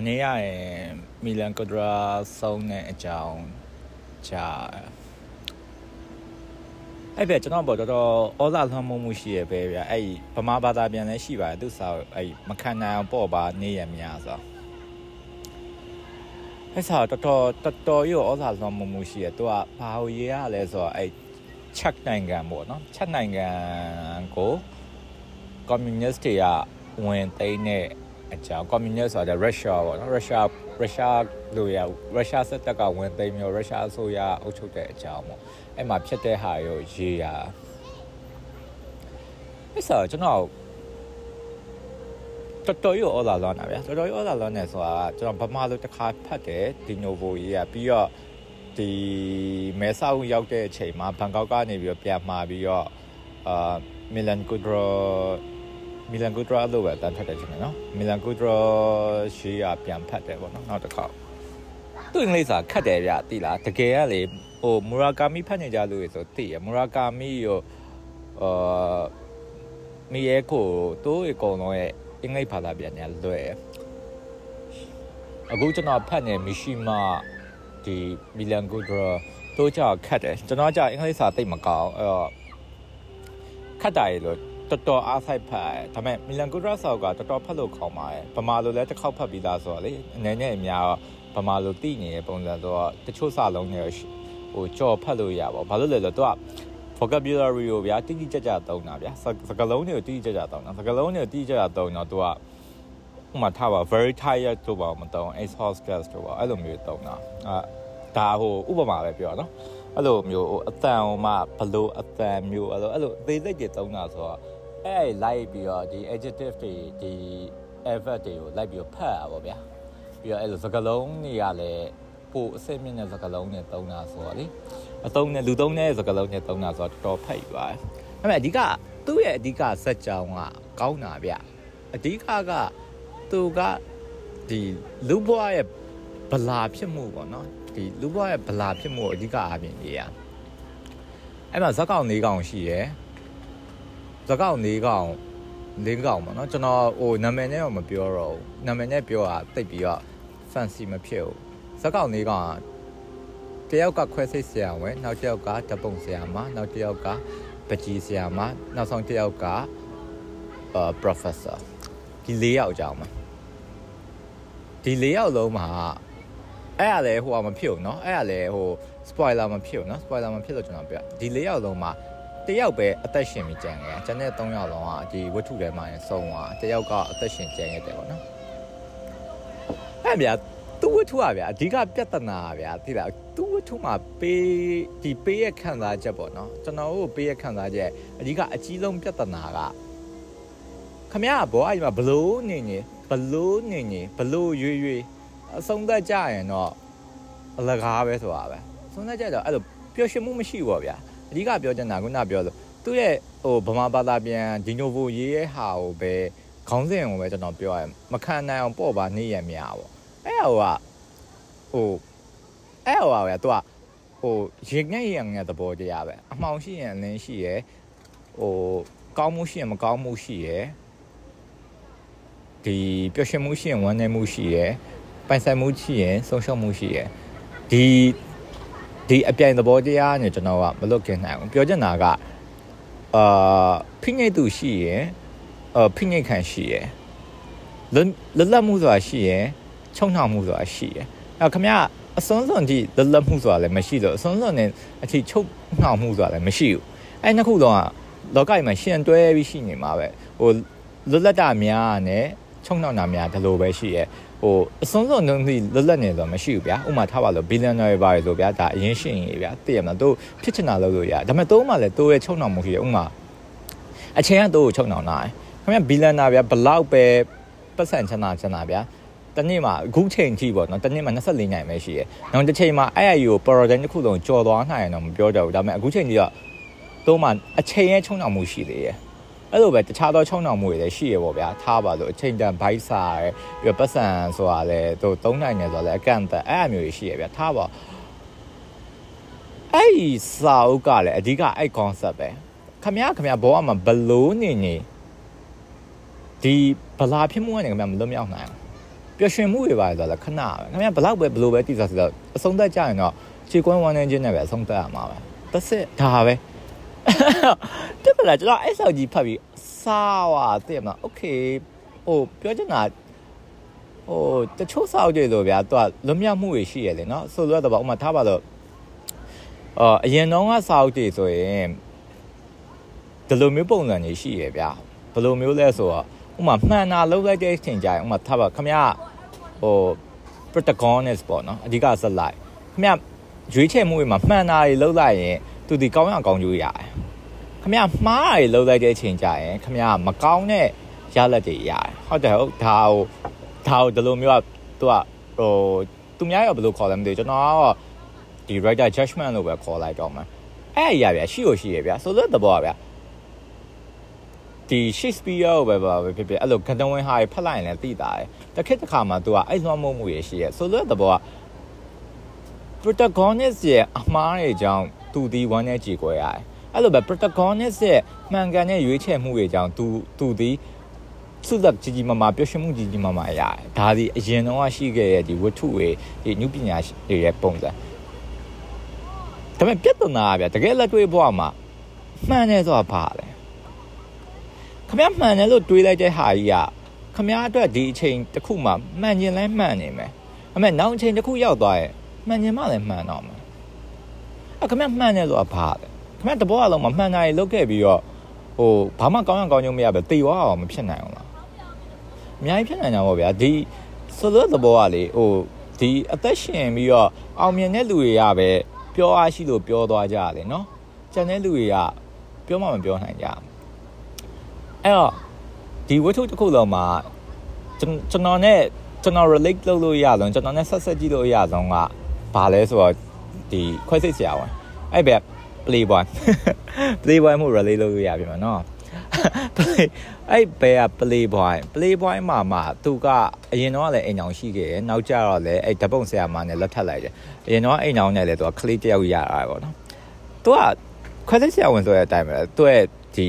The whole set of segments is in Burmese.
မနေ့ရရင်မီလန်ကွဒရာဆုံးတဲ့အကြောင်းကြားအဲ့ပဲကျွန်တော်ပေါ်တော်တော်ဩဇာလွှမ်းမိုးမှုရှိရပဲဗျအဲ့ဗမာဘာသာပြန်လည်းရှိပါတယ်သူစာအဲ့မခံနိုင်အောင်ပေါ့ပါနေရများဆိုအဲ့စာတော်တော်တော်တော်ရောဩဇာလွှမ်းမိုးမှုရှိရသူကဘာလို့ရေးရလဲဆိုတော့အဲ့ချက်နိုင်ငံပေါ့နော်ချက်နိုင်ငံကိုကွန်မြူနစ်တွေကဝင်သိမ်းတဲ့ အကြောင်းကွန်မြူနစ်ဆိုတာရုရှားပေါ့နော်ရုရှားရုရှားလို့ရရုရှားစစ်တပ်ကဝင်သိမ်းမျိုးရုရှားအစိုးရအုပ်ချုပ်တဲ့အကြောင်းပေါ့အဲ့မှာဖြစ်တဲ့ဟာရောရေးရအဲ့ဆိုကျွန်တော်တော်တော်ရောဩလာလောနာဗျာတော်တော်ရောဩလာလောနေဆိုတာကျွန်တော်ဗမာလိုတစ်ခါဖတ်တယ်ဒီနိုဗိုရေးရပြီးတော့ဒီမဲဆောက်ရောက်တဲ့အချိန်မှာဘန်ကောက်ကနေပြီးတော့ပြန်มาပြီးတော့အာမီလန်ကူဒရို မီလန်ကူဒရာလို့ပဲတန်ထွက်တယ်ချင်းနော်မီလန်ကူဒရာရှေးရပြန်ဖတ်တယ်ပေါ့နော်နောက်တစ်ခါသူ့အင်္ဂလိပ်စာခတ်တယ်ဗျတိလားတကယ်ကလေဟိုမူရာကာမီဖတ်နေကြလို့ဆိုသိရမူရာကာမီရောအာမီရဲ့ကိုတိုးအကောင်လုံးရဲ့အင်္ဂလိပ်ဘာသာပြန်နေလွယ်အခုကျွန်တော်ဖတ်နေမီရှိမဒီမီလန်ကူဒရာတို့ကြောက်ခတ်တယ်ကျွန်တော်ကြောက်အင်္ဂလိပ်စာသိမကောင်းအဲ့တော့ခတ်တာရလို့ တော်တော်အားဆိုင်ဖတ်ဒါပေမဲ့မီလန်ကူဒရာဆောက်ကတော်တော်ဖတ်လို့ခေါင်းပါတယ်ဗမာလိုလည်းတစ်ခေါက်ဖတ်ပြီးသားဆိုတော့လေအနေနဲ့အများဗမာလိုသိနေတဲ့ပုံစံဆိုတော့တချို့စာလုံးတွေဟိုကြော်ဖတ်လို့ရပါဘာလို့လဲဆိုတော့ vocabulary ကိုဗျာတိတိကျကျသုံးတာဗျာစကားလုံးတွေကိုတိတိကျကျသုံးတာစကားလုံးတွေကိုတိတိကျကျသုံးတော့ तू ကဥမာထားပါ very tired တို့ပါမသုံး exhausted တို့ပါအဲ့လိုမျိုးသုံးတာအာဒါဟိုဥပမာပဲပြောတော့အဲ့လိုမျိုးဟိုအတန်ဟိုမှဘလို့အတန်မျိုးအဲ့လိုအဲ့လိုအသေးစိတ်တွေသုံးတာဆိုတော့ အဲ့လိုက်ပြီးတော့ဒီ adjective တွေဒီ adverb တွေကိုလိုက်ပြီးတော့ဖတ်ရပါဗျာပြီးတော့အဲ့လိုစကားလုံးတွေကလည်းပို့အစိမ့်မြင့်တဲ့စကားလုံးနဲ့သုံးတာဆိုတော့လေအသုံးနဲ့လူသုံးတဲ့စကားလုံးနဲ့သုံးတာဆိုတော့တော်တော်ဖတ်ယူပါတယ်။ဒါပေမဲ့အဓိကသူ့ရဲ့အဓိကစက်ကြောင်းကကောင်းတာဗျ။အဓိကကသူကဒီလူဘွားရဲ့ဗလာဖြစ်မှုပေါ့နော်။ဒီလူဘွားရဲ့ဗလာဖြစ်မှုကိုအဓိကအပြင်ကြီးရ။အဲ့မှာဇက်ကောင်၄ကောင်ရှိရယ်။ ဇက်ကောင်၄ကောင်၄ကောင်ပေါ့နော်။ကျွန်တော်ဟိုနာမည်နဲ့တော့မပြောတော့ဘူး။နာမည်နဲ့ပြောတာတိတ်ပြီးတော့ fancy မဖြစ်ဘူး။ဇက်ကောင်၄ကောင်ကတယောက်ကခွဲစိတ်ဆရာဝန်နောက်တယောက်ကဓပုံဆရာမနောက်တယောက်ကပကြီးဆရာမနောက်ဆုံးတယောက်ကအာ professor ဒီ၄ယောက်ကြောင်းမှာဒီ၄ယောက်လုံးမှာအဲ့ရလဲဟိုကမဖြစ်ဘူးเนาะအဲ့ရလဲဟို spoiler မဖြစ်ဘူးเนาะ spoiler မဖြစ်လို့ကျွန်တော်ပြောဒီ၄ယောက်လုံးမှာ တယောက်ပဲအသက်ရှင်ပြီးကြံခဲ့ကျန်တဲ့၃ယောက်လုံးကဒီဝတ္ထုထဲမှာဆုံးသွားတယောက်ကအသက်ရှင်ကြံခဲ့တယ်ပေါ့နော်အဲ့ဗျာသူ့ဝတ္ထုอ่ะဗျာအဓိကပြဿနာဗျာသိလားသူ့ဝတ္ထုမှာပေးဒီပေးရခံစားချက်ပေါ့နော်ကျွန်တော်တို့ပေးရခံစားချက်အဓိကအကြီးဆုံးပြဿနာကခမရဘောအဲ့ဒီမှာဘလို့နေနေဘလို့နေနေဘလို့ရွေ့ရွေ့အဆုံးသက်ကြရင်တော့အလကားပဲဆိုတာပဲအဆုံးသက်ကြတော့အဲ့လိုပျော်ရွှင်မှုမရှိဘူးဗျာ အဓိကပြောချင်တာခုနပြောလို့သူ့ရဲ့ဟိုဗမာဘာသာပြန်ဒီနိုဗိုရေးရဲ့ဟာကိုပဲခေါင်းစဉ်ကိုပဲကျွန်တော်ပြောရမခံနိုင်အောင်ပေါ့ပါနေရမြားပေါ့အဲ့ဟိုကဟိုအဲ့ဟိုပါဗျာသူကဟိုရင်ငယ်ရငယ်သဘောတရားပဲအမှောင်ရှိရင်လင်းရှိရယ်ဟိုကောင်းမှုရှိရင်မကောင်းမှုရှိရယ်ဒီပျော်ရွှင်မှုရှိရင်ဝမ်းနည်းမှုရှိရယ်ပိုင်ဆိုင်မှုရှိရင်ဆုံးရှုံးမှုရှိရယ်ဒီ ဒီအပြိုင်သဘောတရားနဲ့ကျွန်တော်ကမလွတ်ကင်းနိုင်ဘူးပြောချင်တာကအာဖိနှိပ်သူရှိရယ်အဖိနှိပ်ခံရှိရယ်လွတ်လပ်မှုဆိုတာရှိရယ်ချုံနှောင်မှုဆိုတာရှိရယ်အဲခမရအစွန်းစွန်ကြီးလွတ်လပ်မှုဆိုတာလည်းမရှိတော့အစွန်းစွန်နဲ့အထိချုပ်နှောင်မှုဆိုတာလည်းမရှိဘူးအဲနှစ်ခုလုံးကလောကကြီးမှာရှင်တွဲပြီးရှိနေမှာပဲဟိုလွတ်လပ်တာများနဲ့ ချုံနှောင်တာများဒီလိုပဲရှိရယ်ဟိုအစွန်းစွန်လုံးထိလွတ်လပ်နေတော့မရှိဘူးဗျာဥမာထားပါလို့ billionaire ပါလို့ဗျာဒါအရင်ရှိရင်ဗျာသိရမလားတို့ဖြစ်ချင်တာလုပ်လို့ရဒါပေမဲ့တို့မှလည်းတို့ရဲ့ချုံနှောင်မှုရှိရဥမာအချိန်ကတို့ကိုချုံနှောင်တာခင်ဗျ billionaire ဗျာဘလောက်ပဲပတ်စံချမ်းသာချမ်းသာဗျာတနေ့မှာအခုချိန်ထိပေါ့နော်တနေ့မှာ24နိုင်ပဲရှိရယ်။နောက်တစ်ချိန်မှာအဲ့အယူကို project တစ်ခုလုံးကြော်သွားနိုင်ရင်တော့မပြောကြဘူး။ဒါပေမဲ့အခုချိန်ကြီးတော့တော့မှအချိန်ရဲ့ချုံနှောင်မှုရှိသေးရဲ့။ အဲ့လိုပဲတခြားသောချုံနှောင်မှုတွေလည်းရှိရပေါ့ဗျာ။ထားပါလို့အချိန်တန်ဘိုက်စာရယ်ပြီးတော့ပတ်စံဆိုတာလည်းသူသုံးနိုင်တယ်ဆိုတော့လည်းအကန့်အသတ်အဲ့အမျိုးကြီးရှိရဗျာ။ထားပါအဲ့ဒီစာအုပ်ကလည်းအဓိကအဲ့ concept ပဲခမရခမရဘောကမှာဘလို့နေနေဒီဗလာဖြစ်မှုကနေခမရမလွတ်မြောက်နိုင်ဘူးပျော်ရွှင်မှုတွေပါဆိုတော့ခဏပဲခင်ဗျာဘလောက်ပဲဘလို့ပဲတည်စားဆိုတော့အဆုံးသက်ကြရင်တော့ခြေကွမ်းဝမ်းနေခြင်းနဲ့ပဲအဆုံးသက်ရမှာပဲတစ်စစ်ဒါပဲ တက်ပလာကျွန်တော်အဲ့ဆောက်ကြီးဖတ်ပြီးစားဝါသိရမလားโอเคဟိုပြောချင်တာဟိုတချို့ဆောက်ကြည့်လို့ဗျာသူကလွတ်မြောက်မှုတွေရှိရလေနော်ဆိုတော့တော့ဥမာထားပါတော့အာအရင်တော့ကဆောက်ကြည့်ဆိုရင်ဒီလိုမျိုးပုံစံတွေရှိရဗျာဘယ်လိုမျိုးလဲဆိုတော့ဥမာမှန်တာလောက်လိုက်တဲ့အချိန်ကြရင်ဥမာထားပါခမရဟို protagonist ပေါ့နော်အဓိကဇက်လိုက်ခမရရွေးချယ်မှုတွေမှာမှန်တာတွေလောက်လိုက်ရင် သူဒီကောင်းရအောင်ကောင်းကျိုးရတယ်ခမရမှားတွေလောက်လိုက်တဲ့အချိန်ကြရင်ခမရမကောင်းတဲ့ရလက်တွေရတယ်ဟုတ်တယ်ဟုတ်ဒါဟိုဒါဟိုဒီလိုမျိုးကသူကဟိုသူများရောဘယ်လိုခေါ်လဲမသိဘူးကျွန်တော်ကတော့ဒီ writer judgment လို့ပဲခေါ်လိုက်တော့မှာအဲ့အရာဗျာရှိရရှိရဗျာဆိုတော့တဘောဗျာဒီ Shakespeare ပဲပါပဲဖြစ်ဖြစ်အဲ့လိုကတဝင်းဟာဖတ်လိုက်ရင်လည်းသိတာတယ်တစ်ခက်တစ်ခါမှ तू ကအဲ့လွှမ်းမိုးမှုရရှိရဲ့ဆိုတော့တဘောက protagonist ရဲ့အမှားတွေကြောင့် သူဒီဝမ်းနဲ့ကြည်ကွယ်ရတယ်အဲ့လိုပဲ protagonist ရဲ့မှန်ကန်တဲ့ရွေးချယ်မှုတွေကြောင့်သူသူဒီစုသက်ကြီးကြီးမားမားပျော်ရွှင်မှုကြီးကြီးမားမားရတယ်ဒါဒီအရင်တော့ရှိခဲ့တဲ့ဒီဝတ္ထုတွေဒီနုပညာတွေရဲ့ပုံစံဒါပေမဲ့ပြဿနာကဗျတကယ်လက်တွေ့ဘဝမှာမှန်တယ်ဆိုတာဘာလဲခမမှန်တယ်လို့တွေးလိုက်တဲ့ဟာကြီးကခမအတွက်ဒီအချိန်တစ်ခုမှမှန်ကျင်လဲမှန်နေမယ်အမေနောက်အချိန်တစ်ခုရောက်သွားရင်မှန်ကျင်မှလည်းမှန်တော့မှာ အခမမှန်တယ်ဆိုတာဘာလဲခမတဘောအလုံးမှာမှန်တာရေလုတ်ခဲ့ပြီးတော့ဟိုဘာမှကောင်းအောင်ကောင်းကျုံမရပဲတေသွားအောင်မဖြစ်နိုင်အောင်လားအများကြီးဖြစ်နိုင်ကြပါဗျာဒီဆိုတော့သဘောကလေဟိုဒီအသက်ရှင်ပြီးတော့အောင်မြင်တဲ့လူတွေကပဲပြောအားရှိလို့ပြောသွားကြတယ်နော်ကျန်တဲ့လူတွေကပြောမှမပြောနိုင်ကြအဲ့တော့ဒီဝတ္ထုတစ်ခုလုံးမှာကျွန်တော်နဲ့ကျွန်တော် relate လုပ်လို့ရအောင်ကျွန်တော်နဲ့ဆက်ဆက်ကြည့်လို့ရအောင်ကဘာလဲဆိုတော့ ဒီခွဲစိတ်ဆရာဝန်အဲ့ဘက် playboy playboy မှု relate လုပ်လို့ရပြီမှာနော် play အဲ့ဘဲက playboy playboy မှာမှာသူကအရင်တော့လည်းအိမ်အောင်ရှိခဲ့တယ်နောက်ကျတော့လည်းအဲ့ဓပုံဆရာမနဲ့လက်ထပ်လိုက်တယ်အရင်တော့အိမ်အောင်နဲ့လည်းသူကကလေးတယောက်ရတာပေါ့နော်သူကခွဲစိတ်ဆရာဝန်ဆိုတဲ့အတိုင်းပဲသူရဲ့ဒီ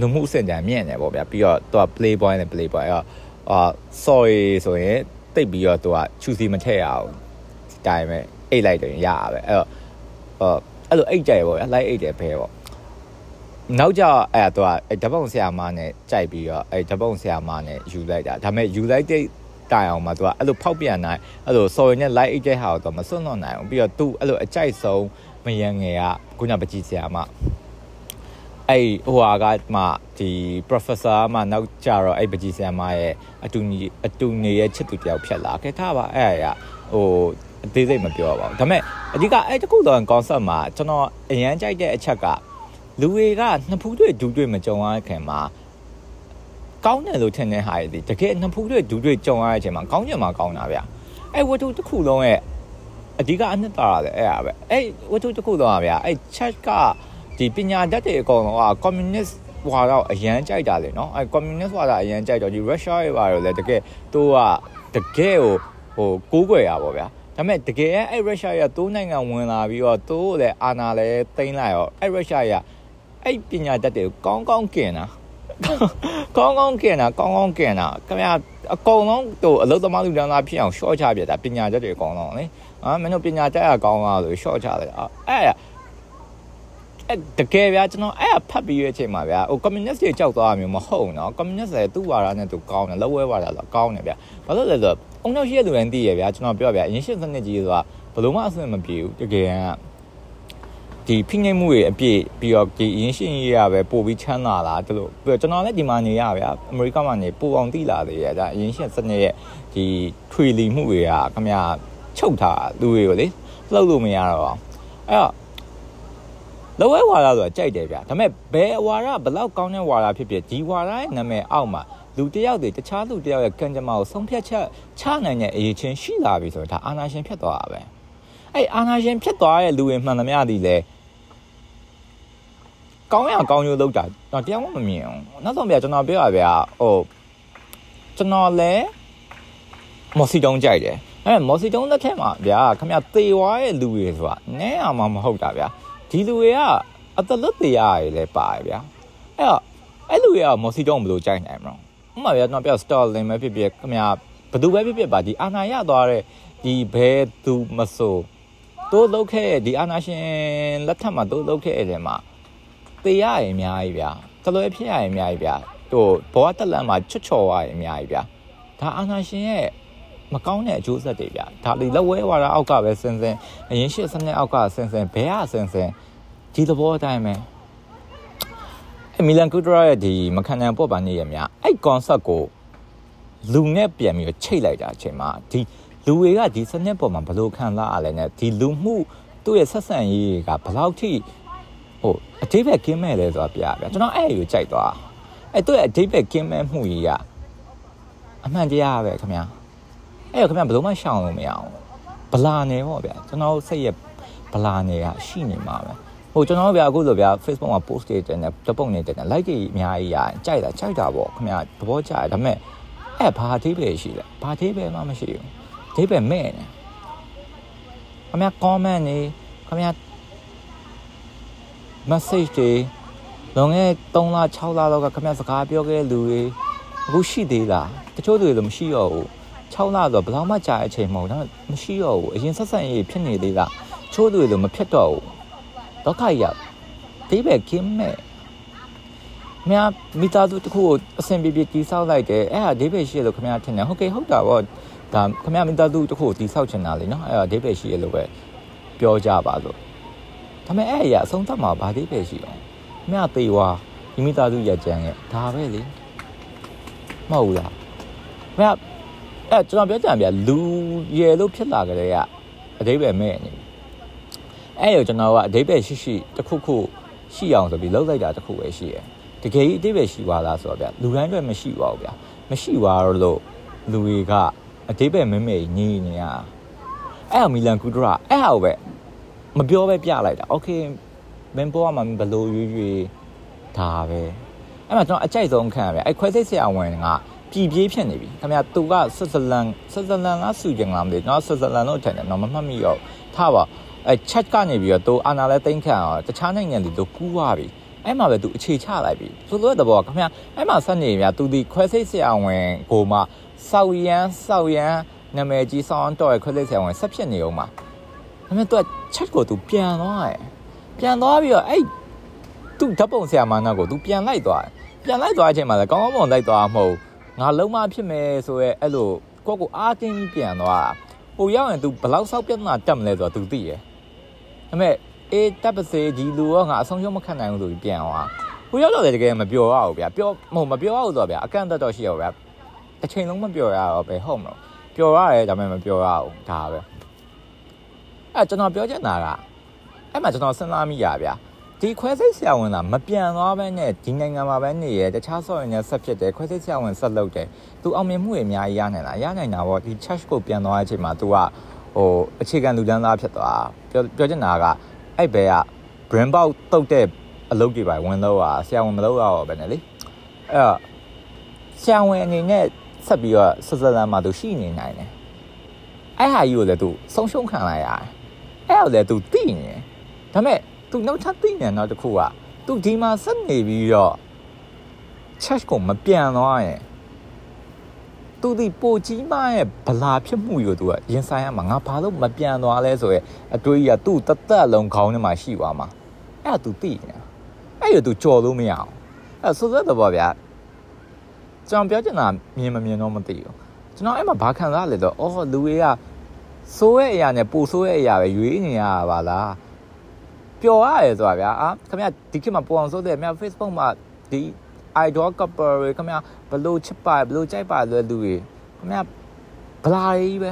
လူမှုစင်ကြံမြင့်နေပေါ့ဗျာပြီးတော့သူက playboy နဲ့ playboy อ่ะအာ sorry ဆိုရင်တိတ်ပြီးတော့သူက choosy မထည့်ရအောင်ဒီတိုင်းပဲ အိတ်လိုက်တယ်ရရပဲအဲ့တော့ဟောအဲ့လိုအိတ်ကြိုက်ပေါ့ဗျာလိုက်အိတ်တယ်ဖဲပေါ့နောက်ကျအဲ့တော့အဲ့ဓပုံဆရာမနဲ့ကြိုက်ပြီးတော့အဲ့ဓပုံဆရာမနဲ့ယူလိုက်တာဒါပေမဲ့ယူလိုက်တဲ့တိုင်အောင်မှာသူကအဲ့လိုဖောက်ပြန်နိုင်အဲ့လို sorry နဲ့ like အိတ်တဲ့ဟာတော့မစွန့်လွတ်နိုင်အောင်ပြီးတော့သူအဲ့လိုအကြိုက်ဆုံးမယန်ငယ်ကခုနပကြီးဆရာမအဲ့ဟိုဟာကမှဒီ professor မှနောက်ကြတော့အဲ့ပကြီးဆရာမရဲ့အတူညီအတူနေရဲ့ချစ်သူတယောက်ဖြစ်လာခဲ့ထားပါအဲ့ရဟို အသေးစိတ်မပြောပါဘူးဒါပေမဲ့အဓိကအဲ့တခုတော့ concept မှာကျွန်တော်အရန်ကြိုက်တဲ့အချက်ကလူတွေကနှစ်ဖူးတွေဒူးတွေမကြုံရခင်မှာကောင်းတယ်လို့ထင်တဲ့ဟာတွေတကယ်နှစ်ဖူးတွေဒူးတွေကြုံရတဲ့အချိန်မှာကောင်းချင်မှာကောင်းတာဗျအဲ့ဝတ္ထုတစ်ခုလုံးရဲ့အဓိကအနှစ်သာရလည်းအဲ့ဒါပဲအဲ့ဝတ္ထုတစ်ခုလုံးอ่ะဗျအဲ့ chat ကဒီပညာတတ်တွေအကုန်လုံးက communist ဟွာတော့အရန်ကြိုက်တာလေနော်အဲ communist ဟွာတာအရန်ကြိုက်တော့ဒီ Russia တွေပါတော့လေတကယ်သူကတကယ်ဟိုဟိုကိုးကွယ်ရပါဗျာ ဒါပေမဲ့တကယ်အဲ့ Russia ရတိုးနိုင်ငံဝင်လာပြီးတော့တိုးလည်းအာဏာလည်းသိမ်းလိုက်ရောအဲ့ Russia ရအဲ့ပညာတတ်တွေကိုကောင်းကောင်းကျင်တာကောင်းကောင်းကျင်တာကောင်းကောင်းကျင်တာခင်ဗျာအကုန်လုံးတို့အလုသမားလူတန်းသားဖြစ်အောင် short ချပြတာပညာတတ်တွေအကုန်လုံးလေအာမင်းတို့ပညာတတ်ရကောင်းလားဆို short ချလိုက်အဲ့အဲ့တကယ်ဗျာကျွန်တော်အဲ့ဖတ်ပြီးရဲ့အချိန်မှာဗျာဟို communist တွေကြောက်သွားမျိုးမဟုတ်နော် communist တွေသူ့ဝါဒနဲ့သူကောင်းတယ်လောက်ဝဲဝါဒဆိုကောင်းတယ်ဗျာဘာလို့လဲဆိုတော့ အုံနောက်ရှိတဲ့လူတိုင်းသိရဗျာကျွန်တော်ပြောဗျာအရင်ရှင်းစနစ်ကြီးဆိုတာဘလို့မှအဆင်မပြေဘူးတကယ်ကဒီဖိနှိပ်မှုတွေအပြည့်ပြီးတော့ဒီအရင်ရှင်းရေးရပဲပို့ပြီးချမ်းသာလာဒီလိုပြီးတော့ကျွန်တော်လည်းဒီမှာနေရဗျာအမေရိကမှာနေပို့အောင်သိလာသေးရဒါအရင်ရှင်းစနစ်ရဲ့ဒီထွေလီမှုတွေကခမရချုပ်ထားလူတွေကိုလေလှုပ်လို့မရတော့အဲ့တော့လောဝဲဝါဒဆိုတာကြိုက်တယ်ဗျာဒါပေမဲ့ဘယ်ဝါဒဘလောက်ကောင်းတဲ့ဝါဒဖြစ်ဖြစ်ဒီဝါဒရဲ့နာမည်အောက်မှာ လူတယောက်တွေတခြားလူတယောက်ရဲ့ကံကြမ္မာကိုဆုံးဖြတ်ချက်ချနိုင်တဲ့အရေးချင်းရှိလာပြီဆိုတော့ဒါအာနာရှင်ဖြစ်သွားတာပဲအဲ့အာနာရှင်ဖြစ်သွားတဲ့လူတွေမှန်သမျှဒီလေကောင်းရကောင်းရိုးလောက်တာတော့တရားမှမမြင်အောင်နောက်ဆုံးပြကျွန်တော်ပြောရဗျာဟိုကျွန်တော်လည်းမော်စီတုံးကြိုက်တယ်အဲမော်စီတုံးလက်ထက်မှာဗျာခမရသေွားရဲ့လူတွေဆိုတာနဲအောင်မမဟုတ်တာဗျာဒီလူတွေကအတလွတ်တရားတွေလည်းပါတယ်ဗျာအဲ့တော့အဲ့လူတွေကမော်စီတုံးဘယ်လိုကြိုက်နိုင်မလဲ ဥပမာဗျာကျွန်တော်ပြော Stalin ပဲဖြစ်ဖြစ်ခင်ဗျာဘသူပဲဖြစ်ဖြစ်ပါဒီအာဏာရသွားတဲ့ဒီဘဲသူမဆိုတိုးလုတ်ခဲ့ဒီအာဏာရှင်လက်ထက်မှာတိုးလုတ်ခဲ့တဲ့မှာတေးရရင်အများကြီးဗျာကလွဲဖြစ်ရရင်အများကြီးဗျာဟိုဘဝတက်လန့်မှာချွတ်ချော်ရရင်အများကြီးဗျာဒါအာဏာရှင်ရဲ့မကောင်းတဲ့အကျိုးဆက်တွေဗျာဒါဒီလက်ဝဲဝါဒအောက်ကပဲစင်စင်အရင်ရှစ်စနစ်အောက်ကစင်စင်ဘဲကစင်စင်ဒီသဘောအတိုင်းပဲအဲ မီလန်ကူဒရာရဲ့ဒီမခံနိုင်ပေါ့ပါနေရမြအဲ့ concept ကိုလူနဲ့ပြန်ပြီးချိတ်လိုက်တာအချိန်မှာဒီလူတွေကဒီစနစ်ပေါ်မှာဘယ်လိုခံစားရလဲနဲ့ဒီလူမှုသူ့ရဲ့ဆက်ဆံရေးကဘယ်လောက်ထိဟိုအတိပ္ပယ်ကင်းမဲ့လဲဆိုတာပြပြကျွန်တော်အဲ့အယူကြိုက်သွားအဲ့သူ့ရဲ့အတိပ္ပယ်ကင်းမဲ့မှုကြီးကအမှန်တရားပဲခင်ဗျာအဲ့တော့ခင်ဗျာဘယ်လိုမှရှောင်လို့မရအောင်ဗလာနေပေါ့ဗျာကျွန်တော်စိတ်ရဲ့ဗလာနေကရှိနေမှာပဲ ဟိုကျွန်တော်ဗျာအခုဆိုဗျာ Facebook မှာ post တွေတင်တယ်တပုတ်နေတင်တယ် like တွေအများကြီးရကြိုက်တာကြိုက်တာပေါ့ခင်ဗျာသဘောကျတယ်ဒါပေမဲ့အဲ့ဘာအသေးပဲရှိလဲဘာအသေးပဲမှမရှိဘူးအသေးပဲမဲ့နေခင်ဗျာ comment နေခင်ဗျာ message တွေလုံခဲ့3လ6လလောက်ကခင်ဗျာစကားပြောခဲ့တဲ့လူတွေအခုရှိသေးလားတချို့လူတွေလည်းမရှိတော့ဘူး6လဆိုတော့ဘယ်တော့မှကြာတဲ့အချိန်မဟုတ်တော့မရှိတော့ဘူးအရင်ဆက်ဆံရေးဖြစ်နေသေးလားချို့လူတွေလည်းမဖြစ်တော့ဘူး ဒုက္ခရောက်ဒီပဲကင်းမဲ့မြာမိသားစုတစ်ခုကိုအဆင်ပြေပြေတီးဆောက်လိုက်တယ်အဲ့ဒါဒေးဗစ်ရှိရလို့ခင်ဗျားထင်တယ်ဟုတ်ကဲ့ဟုတ်တာပေါ့ဒါခင်ဗျားမိသားစုတစ်ခုကိုတီးဆောက်ချင်တာလေနော်အဲ့ဒါဒေးဗစ်ရှိရလို့ပဲပြောကြပါလို့ဒါပေမဲ့အဲ့အရာအဆုံးသတ်မှာဘာဒေးဗစ်ရှိအောင်မြာသေးွားဒီမိသားစုရကြံရဲ့ဒါပဲလေမဟုတ်လားမြာအဲ့ကျွန်တော်ပြောကြံပြလူရယ်လို့ဖြစ်လာကြတဲ့ကအတိပ္ပယ်မဲ့နေ အဲ့ရကျွန်တော်ကအတိပ္ပယ်ရှိရှိတစ်ခုခုရှိအောင်ဆိုပြီးလှုပ်လိုက်တာတစ်ခုပဲရှိရယ်တကယ်ကြီးအတိပ္ပယ်ရှိပါလားဆိုတော့ဗျလူတိုင်းတွေမရှိပါဘူးဗျမရှိပါတော့လို့လူတွေကအတိပ္ပယ်မဲမဲညီးနေရအဲ့အမီလန်ကူဒရာအဲ့ဟာပဲမပြောပဲပြလိုက်တာโอเคမင်းပေါ်မှာဘလို့ရွေးရွေးဒါပဲအဲ့မှာကျွန်တော်အကြိုက်ဆုံးခံရဗျအဲ့ခွဲစိတ်ဆရာဝန်ကပြည်ပြေးဖြစ်နေပြီခင်ဗျာသူကဆွစ်ဇာလန်ဆွစ်ဇာလန်လားဆူဂျင်လားမသိဘူးနော်ဆွစ်ဇာလန်လို့ထင်တယ်နော်မမှတ်မိတော့ထားပါ အဲချက်ကနေပြီးတော့သူအာနာလဲတိမ့်ခံအောင်တခြားနိုင်ငံတွေသူကူးသွားပြီအဲ့မှာပဲသူအခြေချလိုက်ပြီဆိုလိုတဲ့ဘောခင်ဗျာအဲ့မှာဆက်နေမြသူဒီခွဲစိတ်ဆရာဝန်ကိုမှစောက်ရန်စောက်ရန်နာမည်ကြီးဆောင်းတော့ခွဲစိတ်ဆရာဝန်ဆက်ဖြစ်နေအောင်မှာဒါပေမဲ့သူကချက်ကိုသူပြန်သွားတယ်ပြန်သွားပြီးတော့အဲ့သူဓာတ်ပုံဆရာမနာကိုသူပြန်လိုက်သွားတယ်ပြန်လိုက်သွားတဲ့အချိန်မှာလည်းကောင်းကောင်းမွန်လိုက်သွားမှာမဟုတ်ငါလုံးမဖြစ်မယ်ဆိုရဲအဲ့လိုကိုကိုအားတင်းပြီးပြန်သွားဟိုရောက်ရင် तू ဘလောက်ဆောက်ပြဿနာတက်မလဲဆိုတော့ तू သိရယ် ဒါပေမဲ့အေးတပ်ပါစေဒီလူကငါအဆုံးရှုံးမခံနိုင်ဘူးဆိုပြီးပြန်သွားဟိုရောက်တော့လည်းတကယ်မပြောရဘူးဗျာပြောမဟုတ်မပြောရဘူးဆိုတော့ဗျာအကန့်အသတ်တော့ရှိရဗျာတစ်ချိန်လုံးမပြောရတော့ပဲဟုတ်မလို့ပြောရတယ်ဒါပေမဲ့မပြောရဘူးဒါပဲအဲ့ကျွန်တော်ပြောချင်တာကအဲ့မှာကျွန်တော်စဉ်းစားမိရဗျာဒီခွဲစိတ်ဆရာဝန်ကမပြန်သွားဘဲနဲ့ဒီနိုင်ငံမှာပဲနေရတခြားဆော့ရင်လည်းဆက်ဖြစ်တယ်ခွဲစိတ်ဆရာဝန်ဆက်လုပ်တယ်သူအောင်မြင်မှုတွေအများကြီးရနိုင်လားရနိုင်တာပေါ့ဒီ church ကိုပြန်သွားတဲ့အချိန်မှာ तू က ဟိုအခြေခံလူတန်းစားဖြစ်သွားပြောပြောချင်တာကအဲ့ဘဲက brain box တုတ်တဲ့အလုပ်တွေပါဝင်လို့อ่ะဆရာဝန်မလုပ်ရတော့ပဲနဲ့လေအဲ့တော့ဆရာဝန်အနေနဲ့ဆက်ပြီးတော့ဆက်ဆက်လမ်းမှာသူရှိနေနိုင်တယ်အဲ့ဟာကြီးကိုလည်းသူဆုံးရှုံးခံလိုက်ရတယ်အဲ့ဟာလည်းသူသိနေတယ်ဒါပေမဲ့သူနောက်ထပ်သိနေတော့တခုကသူဒီမှာဆက်နေပြီးတော့ charge ကိုမပြန်သွားရင် သူဒီပိုကြီးမရဲ့ဗလာဖြစ်မှုယူသူကရင်ဆိုင်ရမှာငါဘာလို့မပြန်သွားလဲဆိုရဲအတွေးကြီးကသူ့တသက်လုံးခေါင်းထဲမှာရှိသွားမှာအဲ့ဒါ तू သိနေအဲ့ရ तू ကြော်လို့မရအောင်အဲ့ဆိုသက်တော့ဗျာကျွန်တော်ပြောချင်တာမြင်မမြင်တော့မသိဘူးကျွန်တော်အဲ့မှာဘာခံစားလဲတော့အော်လူတွေကစိုးရဲ့အရာနဲ့ပိုဆိုးရဲ့အရာပဲရွေးနေရပါလားပျော်ရတယ်ဆိုတာဗျာအာခင်ဗျဒီခေတ်မှာပေါ်အောင်ဆိုတဲ့မြ Facebook မှာဒီ idol couple တွေခင်ဗျဘလို့ချစ်ပါဘလို့ကြိုက်ပါလွယ်လူတွေခင်ဗျဗလာကြီးပဲ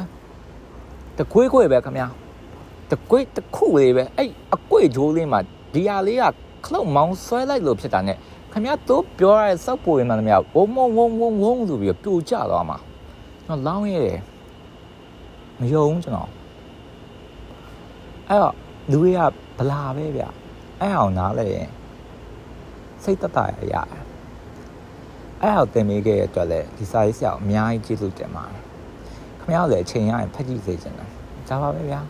တကွေးကွေးပဲခင်ဗျတကွေးတခုလေးပဲအဲ့အကွေးဂျိုးလေးမှာဒီဟာလေးကခလုတ်မောင်းဆွဲလိုက်လို့ဖြစ်တာ ਨੇ ခင်ဗျတို့ပြောရတဲ့စောက်ပူရင်မှန်တယ်မြဝုံဝုံဝုံဝုံဝုံဆိုပြီးပြိုကျသွားမှာကျွန်တော်လောင်းရဲမယုံကျွန်တော်အဲ့တော့လူတွေကဗလာပဲဗျအဲ့အောင်နားလဲရင်စိတ်တတရရ အဲ့အောင်တင်ပေးခဲ့ရတဲ့အတွက်လည်းဒီစာရေးဆရာအများကြီးကျေးဇူးတင်ပါတယ်ခင်ဗျားလည်းအချိန်ရရင်ဖတ်ကြည့်စေချင်တယ်ဒါပါပဲဗျာ